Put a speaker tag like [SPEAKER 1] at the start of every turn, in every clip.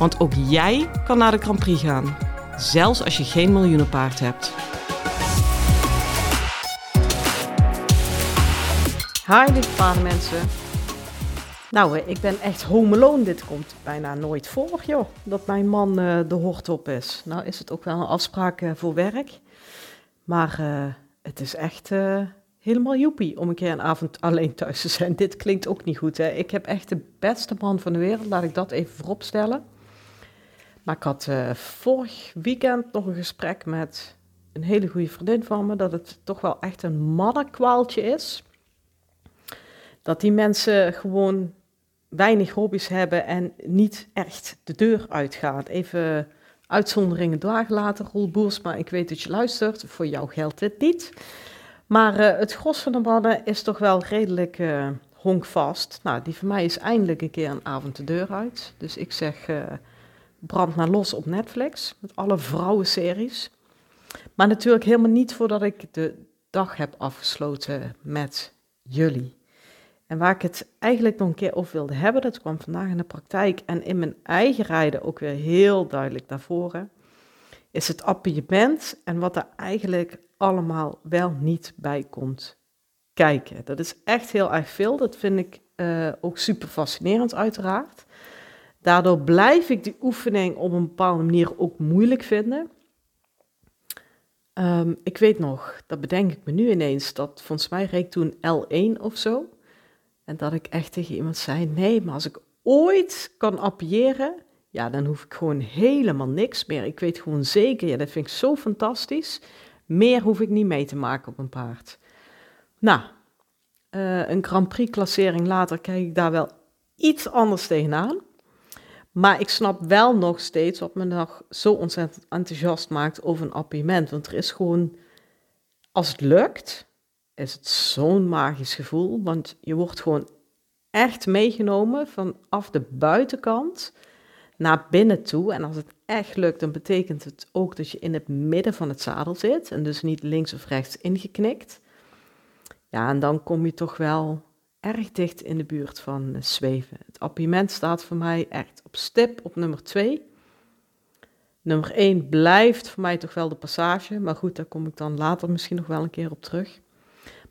[SPEAKER 1] Want ook jij kan naar de Grand Prix gaan, zelfs als je geen miljoenenpaard hebt.
[SPEAKER 2] Hi lieve paardenmensen. Nou, eh, ik ben echt home alone. Dit komt bijna nooit voor, joh. Dat mijn man uh, de hort op is. Nou is het ook wel een afspraak uh, voor werk. Maar uh, het is echt helemaal joepie om een keer een avond alleen thuis te zijn. Dit klinkt ook niet goed, hè. Ik heb echt de beste man van de wereld. Laat ik dat even vooropstellen. Maar ik had vorig weekend nog een gesprek met een hele goede vriendin van me. Dat het toch wel echt een mannenkwaaltje is dat die mensen gewoon weinig hobby's hebben en niet echt de deur uitgaan. Even uitzonderingen dagen later, Roel Boersma, ik weet dat je luistert, voor jou geldt dit niet. Maar uh, het gros van de mannen is toch wel redelijk uh, honkvast. Nou, die van mij is eindelijk een keer een avond de deur uit. Dus ik zeg, brand maar los op Netflix, met alle vrouwenseries. Maar natuurlijk helemaal niet voordat ik de dag heb afgesloten met jullie. En waar ik het eigenlijk nog een keer over wilde hebben, dat kwam vandaag in de praktijk en in mijn eigen rijden ook weer heel duidelijk naar voren, is het appiëment en wat er eigenlijk allemaal wel niet bij komt kijken. Dat is echt heel erg veel, dat vind ik uh, ook super fascinerend uiteraard. Daardoor blijf ik die oefening op een bepaalde manier ook moeilijk vinden. Um, ik weet nog, dat bedenk ik me nu ineens, dat volgens mij reek toen L1 of zo. En dat ik echt tegen iemand zei: nee, maar als ik ooit kan appiëren, ja, dan hoef ik gewoon helemaal niks meer. Ik weet gewoon zeker, ja, dat vind ik zo fantastisch. Meer hoef ik niet mee te maken op een paard. Nou, uh, een Grand Prix-klassering later kijk ik daar wel iets anders tegenaan. Maar ik snap wel nog steeds wat me nog zo ontzettend enthousiast maakt over een appiëment. Want er is gewoon, als het lukt, is het zo'n magisch gevoel, want je wordt gewoon echt meegenomen vanaf de buitenkant naar binnen toe. En als het echt lukt, dan betekent het ook dat je in het midden van het zadel zit en dus niet links of rechts ingeknikt. Ja, en dan kom je toch wel erg dicht in de buurt van zweven. Het appiëment staat voor mij echt op stip op nummer 2. Nummer 1 blijft voor mij toch wel de passage, maar goed, daar kom ik dan later misschien nog wel een keer op terug.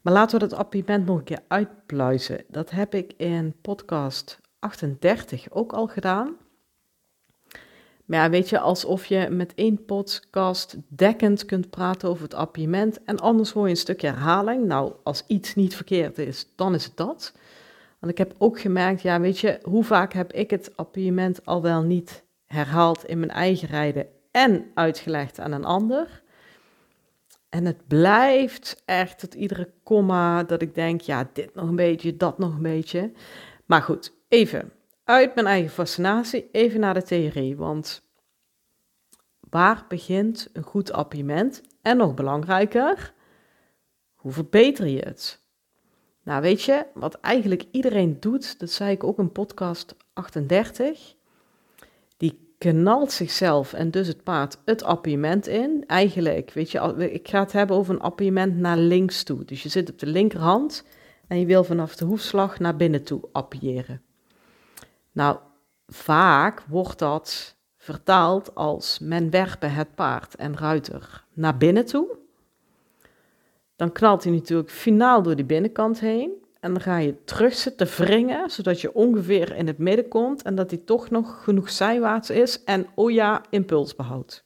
[SPEAKER 2] Maar laten we dat appiëment nog een keer uitpluizen. Dat heb ik in podcast 38 ook al gedaan. Maar ja, weet je, alsof je met één podcast dekkend kunt praten over het appiëment en anders hoor je een stukje herhaling. Nou, als iets niet verkeerd is, dan is het dat. Want ik heb ook gemerkt, ja, weet je, hoe vaak heb ik het appiëment al wel niet herhaald in mijn eigen rijden en uitgelegd aan een ander. En het blijft echt tot iedere komma dat ik denk, ja, dit nog een beetje, dat nog een beetje. Maar goed, even uit mijn eigen fascinatie, even naar de theorie. Want waar begint een goed appiëment? En nog belangrijker, hoe verbeter je het? Nou, weet je, wat eigenlijk iedereen doet, dat zei ik ook in podcast 38, die knalt zichzelf en dus het paard het appiëment in. Eigenlijk, weet je, ik ga het hebben over een appiëment naar links toe. Dus je zit op de linkerhand en je wil vanaf de hoefslag naar binnen toe appiëren. Nou, vaak wordt dat vertaald als men werpen het paard en ruiter naar binnen toe. Dan knalt hij natuurlijk finaal door die binnenkant heen. En dan ga je terug zitten wringen, zodat je ongeveer in het midden komt en dat hij toch nog genoeg zijwaarts is en oh ja, impuls behoudt.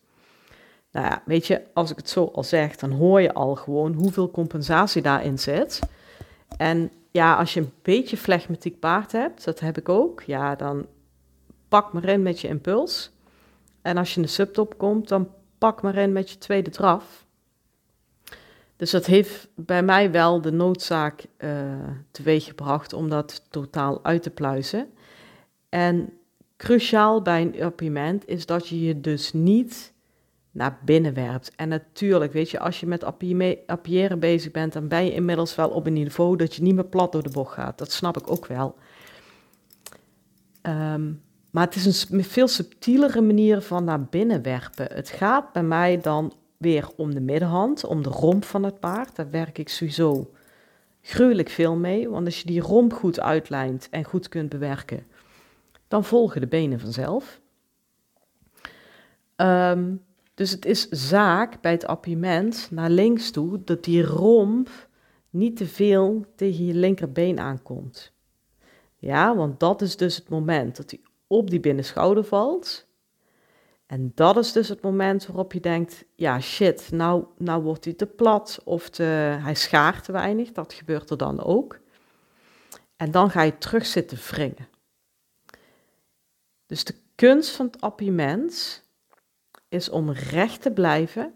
[SPEAKER 2] Nou ja, weet je, als ik het zo al zeg, dan hoor je al gewoon hoeveel compensatie daarin zit. En ja, als je een beetje flegmatiek paard hebt, dat heb ik ook, ja, dan pak maar in met je impuls. En als je in de subtop komt, dan pak maar in met je tweede draf. Dus dat heeft bij mij wel de noodzaak uh, teweeggebracht om dat totaal uit te pluizen. En cruciaal bij een appiëment is dat je je dus niet naar binnen werpt. En natuurlijk, weet je, als je met appiëren bezig bent, dan ben je inmiddels wel op een niveau dat je niet meer plat door de bocht gaat. Dat snap ik ook wel. Ehm, maar het is een veel subtielere manier van naar binnen werpen. Het gaat bij mij dan weer om de middenhand, om de romp van het paard. Daar werk ik sowieso gruwelijk veel mee. Want als je die romp goed uitlijnt en goed kunt bewerken, dan volgen de benen vanzelf. Um, dus het is zaak bij het appiëment naar links toe dat die romp niet te veel tegen je linkerbeen aankomt. Ja, want dat is dus het moment dat hij op die binnenschouder valt. En dat is dus het moment waarop je denkt, ja shit, nou, nou wordt hij te plat of hij schaart te weinig. Dat gebeurt er dan ook. En dan ga je terug zitten wringen. Dus de kunst van het appiëment is om recht te blijven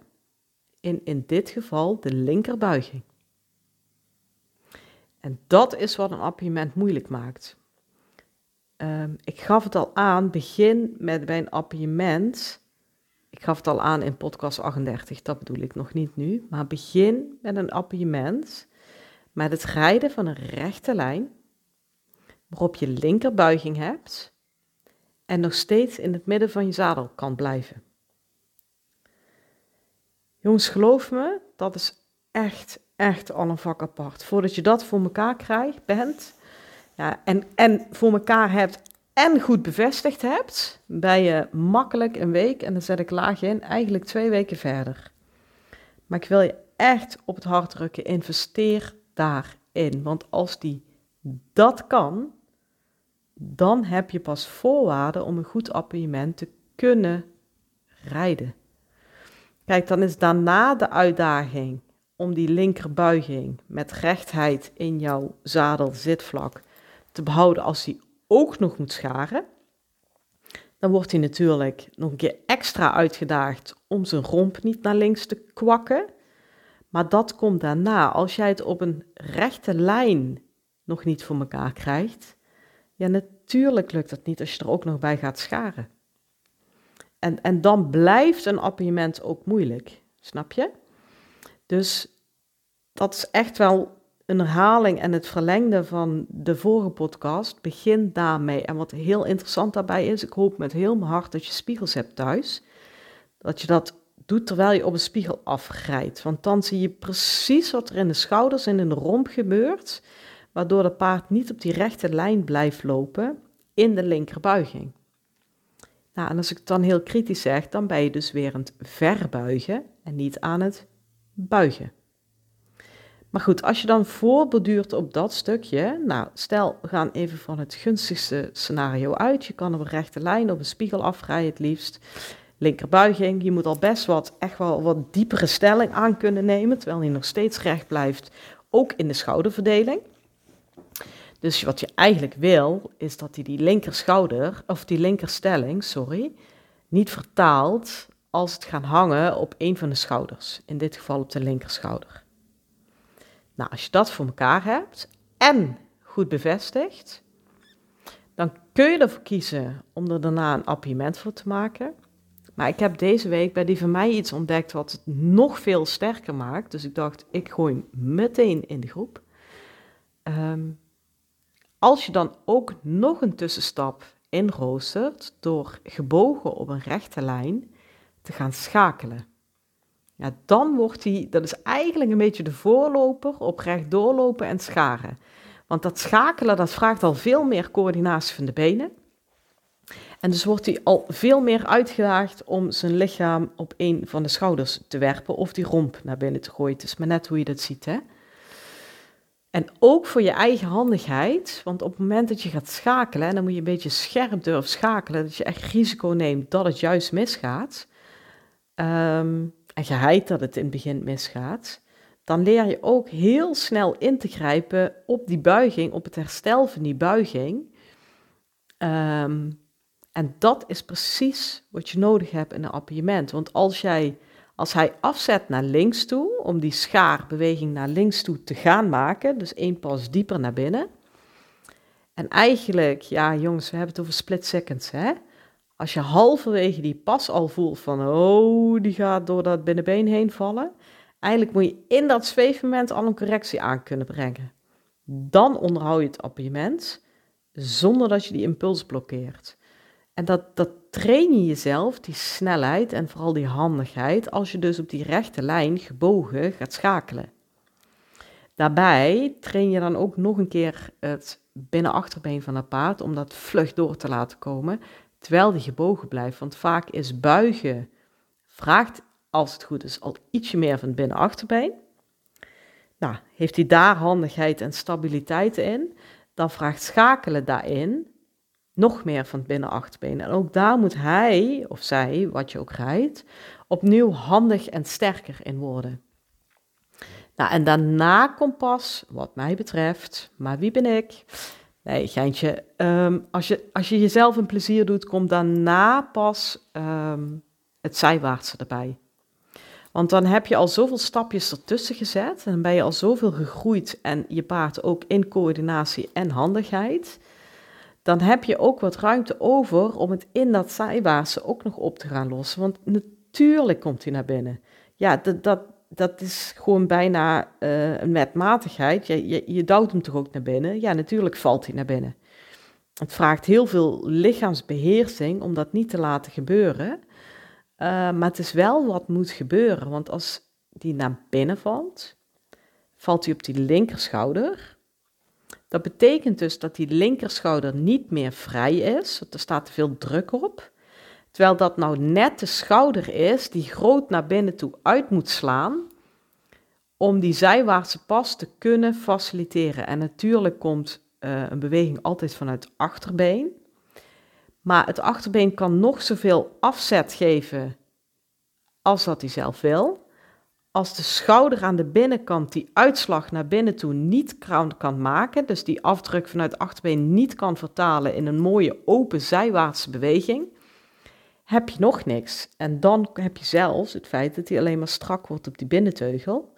[SPEAKER 2] in in dit geval de linkerbuiging. En dat is wat een appiëment moeilijk maakt. Ehm, ik gaf het al aan, begin met bij een appiëment. Ik gaf het al aan in podcast 38, dat bedoel ik nog niet nu. Maar begin met een appiëment met het rijden van een rechte lijn, waarop je linkerbuiging hebt en nog steeds in het midden van je zadel kan blijven. Jongens, geloof me, dat is echt, echt al een vak apart. Voordat je dat voor elkaar krijgt, bent, ja, en, en voor elkaar hebt en goed bevestigd hebt, ben je makkelijk een week, en dan zet ik laag in, eigenlijk twee weken verder. Maar ik wil je echt op het hart drukken, investeer daarin. Want als die dat kan, dan heb je pas voorwaarden om een goed appartement te kunnen rijden. Kijk, dan is daarna de uitdaging om die linkerbuiging met rechtheid in jouw zadel zitvlak te behouden als hij ook nog moet scharen. Dan wordt hij natuurlijk nog een keer extra uitgedaagd om zijn romp niet naar links te kwakken. Maar dat komt daarna. Als jij het op een rechte lijn nog niet voor elkaar krijgt, ja, natuurlijk lukt dat niet als je er ook nog bij gaat scharen. En, en dan blijft een appartement ook moeilijk, snap je? Dus dat is echt wel een herhaling en het verlengde van de vorige podcast. Begin daarmee. En wat heel interessant daarbij is, ik hoop met heel mijn hart dat je spiegels hebt thuis. Dat je dat doet terwijl je op een spiegel afgrijdt. Want dan zie je precies wat er in de schouders en in de romp gebeurt, waardoor de paard niet op die rechte lijn blijft lopen in de linkerbuiging. Nou, en als ik het dan heel kritisch zeg, dan ben je dus weer aan het verbuigen en niet aan het buigen. Maar goed, als je dan voorbeduurt op dat stukje, nou, stel, we gaan even van het gunstigste scenario uit. Je kan op een rechte lijn op een spiegel afrijden het liefst. Linkerbuiging, je moet al best wat, echt wel wat diepere stelling aan kunnen nemen, terwijl hij nog steeds recht blijft, ook in de schouderverdeling. Dus wat je eigenlijk wil, is dat hij die linkerschouder, of die linkerstelling, sorry, niet vertaalt als het gaan hangen op een van de schouders. In dit geval op de linkerschouder. Nou, als je dat voor elkaar hebt en goed bevestigt, dan kun je ervoor kiezen om er daarna een appiëment voor te maken. Maar ik heb deze week bij die van mij iets ontdekt wat het nog veel sterker maakt. Dus ik dacht, ik gooi hem meteen in de groep. Um, als je dan ook nog een tussenstap inroostert door gebogen op een rechte lijn te gaan schakelen. Ja, dan wordt die, dat is eigenlijk een beetje de voorloper op recht doorlopen en scharen. Want dat schakelen, dat vraagt al veel meer coördinatie van de benen. En dus wordt hij al veel meer uitgedaagd om zijn lichaam op een van de schouders te werpen of die romp naar binnen te gooien. Het is maar net hoe je dat ziet, hè. En ook voor je eigen handigheid, want op het moment dat je gaat schakelen, en dan moet je een beetje scherp durven schakelen, dat je echt risico neemt dat het juist misgaat, um, en geheid dat het in het begin misgaat, dan leer je ook heel snel in te grijpen op die buiging, op het herstel van die buiging. Ehm, en dat is precies wat je nodig hebt in een appiëment. Want als jij als hij afzet naar links toe, om die schaarbeweging naar links toe te gaan maken, dus één pas dieper naar binnen, En eigenlijk, ja jongens, we hebben het over split seconds, hè. Als je halverwege die pas al voelt van, oh, die gaat door dat binnenbeen heen vallen. Eigenlijk moet je in dat zweefmoment al een correctie aan kunnen brengen. Dan onderhoud je het appartement zonder dat je die impuls blokkeert. En dat, dat train je jezelf, die snelheid en vooral die handigheid, als je dus op die rechte lijn gebogen gaat schakelen. Daarbij train je dan ook nog een keer het binnenachterbeen van het paard om dat vlug door te laten komen, terwijl die gebogen blijft. Want vaak is buigen, vraagt als het goed is, al ietsje meer van het binnenachterbeen. Nou, heeft hij daar handigheid en stabiliteit in, dan vraagt schakelen daarin nog meer van het binnenachterbeen. En ook daar moet hij of zij, wat je ook rijdt, opnieuw handig en sterker in worden. Nou, en daarna komt pas, wat mij betreft, maar wie ben ik? Nee, geintje. Um, als, je, als je jezelf een plezier doet, komt daarna pas um, het zijwaartse erbij. Want dan heb je al zoveel stapjes ertussen gezet en ben je al zoveel gegroeid en je paard ook in coördinatie en handigheid. Dan heb je ook wat ruimte over om het in dat zijwaartse ook nog op te gaan lossen. Want natuurlijk komt hij naar binnen. Ja, dat, dat, dat is gewoon bijna uh, een metmatigheid. Je, je, duwt hem toch ook naar binnen? Ja, natuurlijk valt hij naar binnen. Het vraagt heel veel lichaamsbeheersing om dat niet te laten gebeuren. Uh, maar het is wel wat moet gebeuren. Want als die naar binnen valt, valt hij op die linkerschouder. Dat betekent dus dat die linkerschouder niet meer vrij is. Er staat te veel druk op. Terwijl dat nou net de schouder is die groot naar binnen toe uit moet slaan om die zijwaartse pas te kunnen faciliteren. En natuurlijk komt uh, een beweging altijd vanuit het achterbeen. Maar het achterbeen kan nog zoveel afzet geven als dat hij zelf wil. Als de schouder aan de binnenkant die uitslag naar binnen toe niet kan maken, dus die afdruk vanuit het achterbeen niet kan vertalen in een mooie open zijwaartse beweging, heb je nog niks. En dan heb je zelfs het feit dat hij alleen maar strak wordt op die binnenteugel.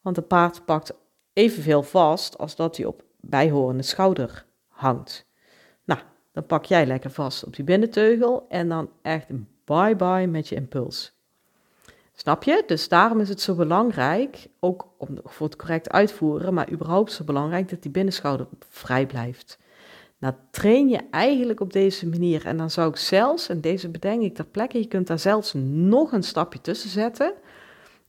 [SPEAKER 2] Want een paard pakt evenveel vast als dat hij op bijhorende schouder hangt. Nou, dan pak jij lekker vast op die binnenteugel en dan echt een bye-bye met je impuls. Snap je? Dus daarom is het zo belangrijk, ook om, voor het correct uitvoeren, maar überhaupt zo belangrijk dat die binnenschouder vrij blijft. Nou, train je eigenlijk op deze manier. En dan zou ik zelfs, en deze bedenk ik ter plekke, je kunt daar zelfs nog een stapje tussen zetten.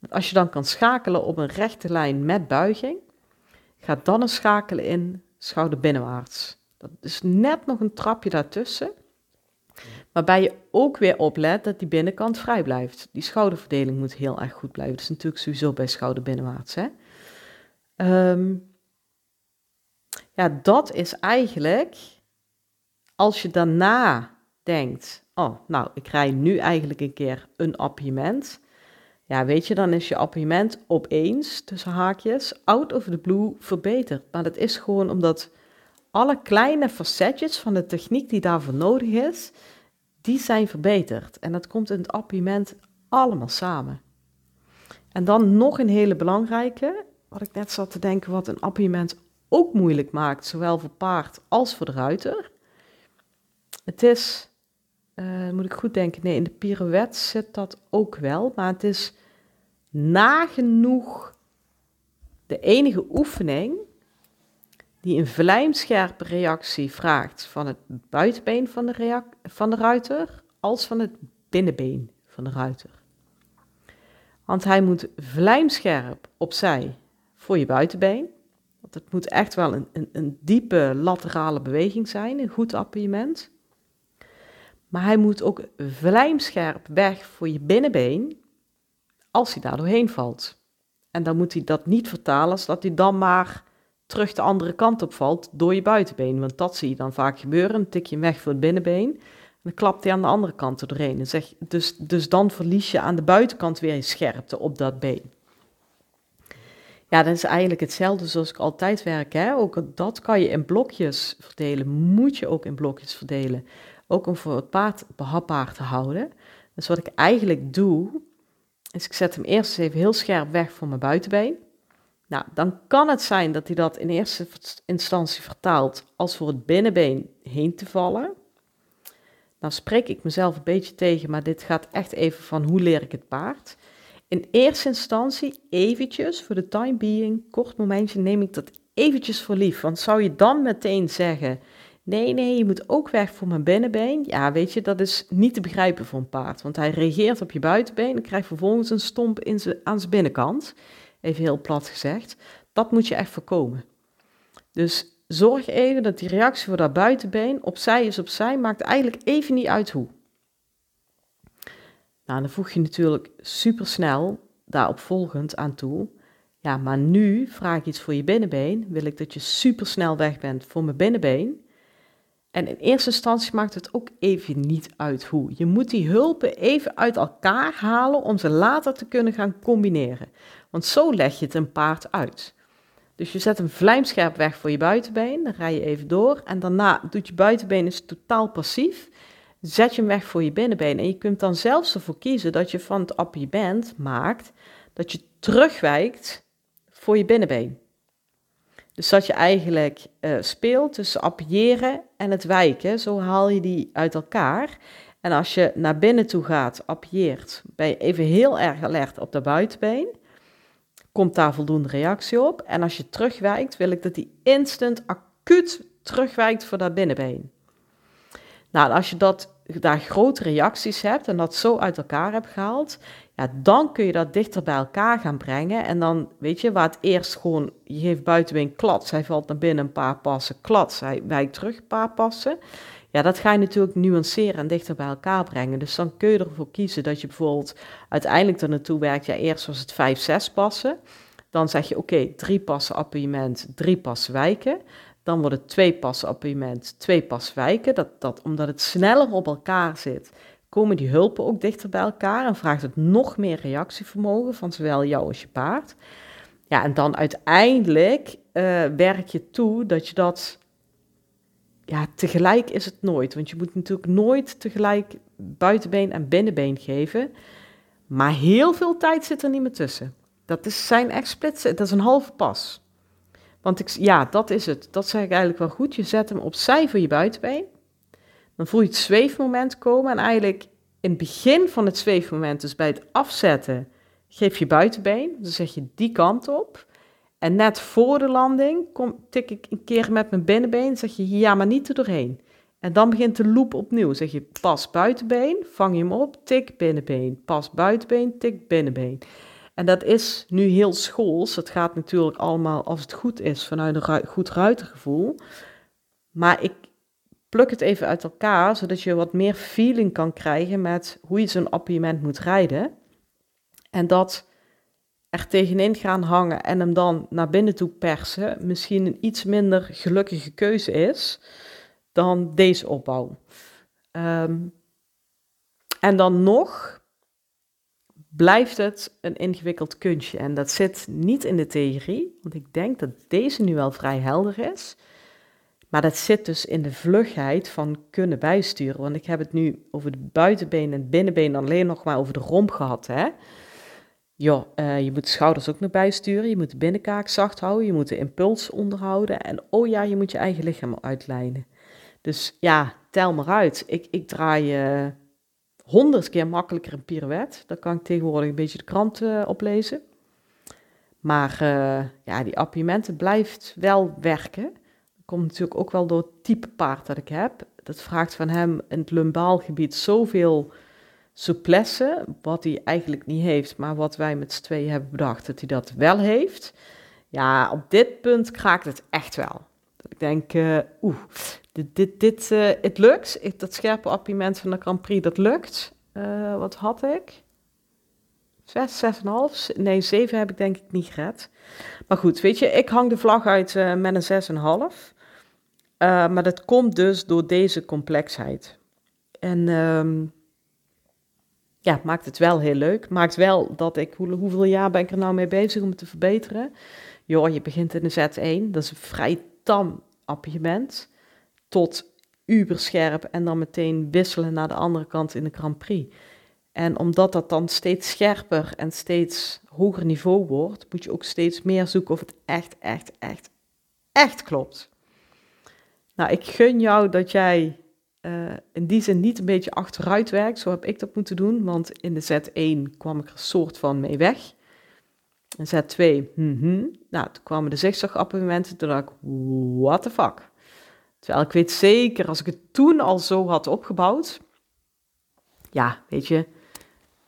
[SPEAKER 2] Als je dan kan schakelen op een rechte lijn met buiging, ga dan een schakelen in schouder binnenwaarts. Dat is net nog een trapje daartussen. Waarbij je ook weer oplet dat die binnenkant vrij blijft. Die schouderverdeling moet heel erg goed blijven. Dat is natuurlijk sowieso bij schouder binnenwaarts. Hè? Um, ja, dat is eigenlijk, als je daarna denkt, oh, nou, ik rij nu eigenlijk een keer een appiëment. Ja, weet je, dan is je appiëment opeens, tussen haakjes, out of the blue verbeterd. Maar dat is gewoon omdat alle kleine facetjes van de techniek die daarvoor nodig is, die zijn verbeterd. En dat komt in het appiëment allemaal samen. En dan nog een hele belangrijke, wat ik net zat te denken, wat een appiëment ook moeilijk maakt, zowel voor paard als voor de ruiter. Het is, uh, moet ik goed denken, nee, in de pirouette zit dat ook wel, maar het is nagenoeg de enige oefening die een vlijmscherpe reactie vraagt van het buitenbeen van de, van de ruiter als van het binnenbeen van de ruiter. Want hij moet vlijmscherp opzij voor je buitenbeen want het moet echt wel een, een, een diepe laterale beweging zijn, een goed appiëment. Maar hij moet ook vlijmscherp weg voor je binnenbeen als hij daar doorheen valt. En dan moet hij dat niet vertalen dat hij dan maar terug de andere kant op valt door je buitenbeen. Want dat zie je dan vaak gebeuren. Tik je weg voor het binnenbeen. En dan klapt hij aan de andere kant er doorheen. En zeg, dus, dus dan verlies je aan de buitenkant weer je scherpte op dat been. Ja, dat is eigenlijk hetzelfde zoals ik altijd werk. Hè? Ook dat kan je in blokjes verdelen, moet je ook in blokjes verdelen. Ook om voor het paard behapbaar te houden. Dus wat ik eigenlijk doe, is ik zet hem eerst even heel scherp weg voor mijn buitenbeen. Nou, dan kan het zijn dat hij dat in eerste instantie vertaalt als voor het binnenbeen heen te vallen. Nou spreek ik mezelf een beetje tegen, maar dit gaat echt even van hoe leer ik het paard. In eerste instantie eventjes, voor de time being, kort momentje, neem ik dat eventjes voor lief. Want zou je dan meteen zeggen, nee, nee, je moet ook weg voor mijn binnenbeen. Ja, weet je, dat is niet te begrijpen voor een paard. Want hij reageert op je buitenbeen en krijgt vervolgens een stomp in aan zijn binnenkant. Even heel plat gezegd. Dat moet je echt voorkomen. Dus zorg even dat die reactie voor dat buitenbeen opzij is opzij, maakt eigenlijk even niet uit hoe. Nou, dan voeg je natuurlijk supersnel daarop volgend aan toe. Ja, maar nu vraag ik iets voor je binnenbeen. Wil ik dat je supersnel weg bent voor mijn binnenbeen. En in eerste instantie maakt het ook even niet uit hoe. Je moet die hulpen even uit elkaar halen om ze later te kunnen gaan combineren. Want zo leg je het een paard uit. Dus je zet een vlijmscherp weg voor je buitenbeen, dan rij je even door en daarna doet je buitenbeen is totaal passief. Zet je hem weg voor je binnenbeen en je kunt dan zelfs ervoor kiezen dat je van het appiëment maakt dat je terugwijkt voor je binnenbeen. Dus dat je eigenlijk uh, speelt tussen appiëren en het wijken, zo haal je die uit elkaar. En als je naar binnen toe gaat, appieert, ben je even heel erg alert op de buitenbeen komt daar voldoende reactie op. En als je terugwijkt, wil ik dat die instant acuut terugwijkt voor dat binnenbeen. Nou, als je dat, daar grote reacties hebt en dat zo uit elkaar hebt gehaald, ja, dan kun je dat dichter bij elkaar gaan brengen. En dan, weet je, waar het eerst gewoon, je geeft buitenbeen klats, hij valt naar binnen een paar passen, klats, hij wijkt terug een paar passen. Ja, dat ga je natuurlijk nuanceren en dichter bij elkaar brengen. Dus dan kun je ervoor kiezen dat je bijvoorbeeld uiteindelijk er naartoe werkt. Ja, eerst was het 5, 6 passen. Dan zeg je oké, drie passen appuiement, drie passen wijken. Dan wordt het twee passen appuiement, twee passen wijken. Dat, dat, omdat het sneller op elkaar zit, komen die hulpen ook dichter bij elkaar en vraagt het nog meer reactievermogen van zowel jou als je paard. Ja, en dan uiteindelijk uh, werk je toe dat je dat ja, tegelijk is het nooit. Want je moet natuurlijk nooit tegelijk buitenbeen en binnenbeen geven. Maar heel veel tijd zit er niet meer tussen. Dat is zijn echt dat is een halve pas. Want ik, ja, dat is het. Dat zeg ik eigenlijk wel goed. Je zet hem opzij voor je buitenbeen. Dan voel je het zweefmoment komen. En eigenlijk in het begin van het zweefmoment, dus bij het afzetten, geef je buitenbeen. Dan zeg je die kant op. En net voor de landing kom, tik ik een keer met mijn binnenbeen, zeg je ja, maar niet er doorheen. En dan begint de loop opnieuw. Zeg je pas buitenbeen, vang je hem op, tik binnenbeen. Pas buitenbeen, tik binnenbeen. En dat is nu heel schools. Het gaat natuurlijk allemaal, als het goed is, vanuit een goed ruitergevoel. Maar ik pluk het even uit elkaar, zodat je wat meer feeling kan krijgen met hoe je zo'n appiëment moet rijden. En dat er tegenin gaan hangen en hem dan naar binnen toe persen misschien een iets minder gelukkige keuze is dan deze opbouw. Ehm, en dan nog blijft het een ingewikkeld kunstje. En dat zit niet in de theorie, want ik denk dat deze nu wel vrij helder is. Maar dat zit dus in de vlugheid van kunnen bijsturen. Want ik heb het nu over de buitenbeen en het binnenbeen alleen nog maar over de romp gehad. Hè? Uh, je moet de schouders ook nog bijsturen. Je moet de binnenkaak zacht houden. Je moet de impuls onderhouden. En oh ja, je moet je eigen lichaam uitlijnen. Dus ja, tel maar uit. Ik, ik draai uh, honderd keer makkelijker een pirouette. Daar kan ik tegenwoordig een beetje de krant uh, oplezen. Maar ja, die appiëmenten blijft wel werken. Dat komt natuurlijk ook wel door het type paard dat ik heb. Dat vraagt van hem in het lumbaalgebied zoveel souplesse, wat hij eigenlijk niet heeft, maar wat wij met z'n tweeën hebben bedacht dat hij dat wel heeft. Ja, op dit punt kraakt het echt wel. Ik denk, uh, oeh, dit, dit, dit uh, het lukt. Dat scherpe appiment van de Grand Prix, dat lukt. Uh, wat had ik? Zes, zes en half? Nee, zeven heb ik denk ik niet gered. Maar goed, weet je, ik hang de vlag uit met een zes en half. maar dat komt dus door deze complexheid. En um, ja, maakt het wel heel leuk. Maakt wel dat ik, hoe, hoeveel jaar ben ik er nou mee bezig om het te verbeteren? Joh, je begint in de Z1, dat is een vrij tam appartement, tot uberscherp en dan meteen wisselen naar de andere kant in de Grand Prix. En omdat dat dan steeds scherper en steeds hoger niveau wordt, moet je ook steeds meer zoeken of het echt, echt, echt, echt klopt. Nou, ik gun jou dat jij uh, in die zin niet een beetje achteruit werkt. Zo heb ik dat moeten doen, want in de Z1 kwam ik er soort van mee weg. En Z2, mm nou, toen kwamen de zigzagapparementen, toen dacht ik, what the fuck. Terwijl ik weet zeker, als ik het toen al zo had opgebouwd, ja, weet je,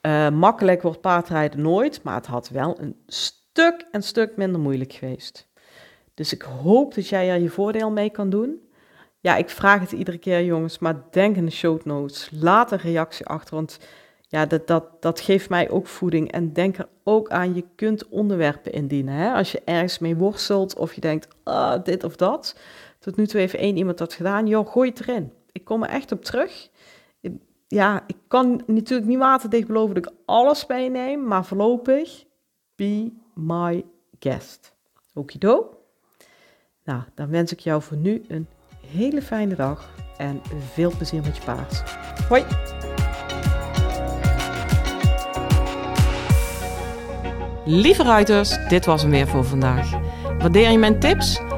[SPEAKER 2] uh, makkelijk wordt paardrijden nooit, maar het had wel een stuk en stuk minder moeilijk geweest. Dus ik hoop dat jij er je voordeel mee kan doen. Ja, ik vraag het iedere keer, jongens, maar denk in de show notes. Laat een reactie achter, want ja, dat, dat, dat geeft mij ook voeding. En denk er ook aan, je kunt onderwerpen indienen. Hè? Als je ergens mee worstelt of je denkt, ah, dit of dat. Tot nu toe heeft één iemand dat gedaan. Joh, gooi het erin. Ik kom er echt op terug. Ja, ik kan natuurlijk niet waterdicht beloven dat ik alles meeneem, maar voorlopig, be my guest. Okido? Nou, dan wens ik jou voor nu een hele fijne dag en veel plezier met je paard. Hoi!
[SPEAKER 1] Lieve ruiters, dit was hem weer voor vandaag. Waardeer je mijn tips?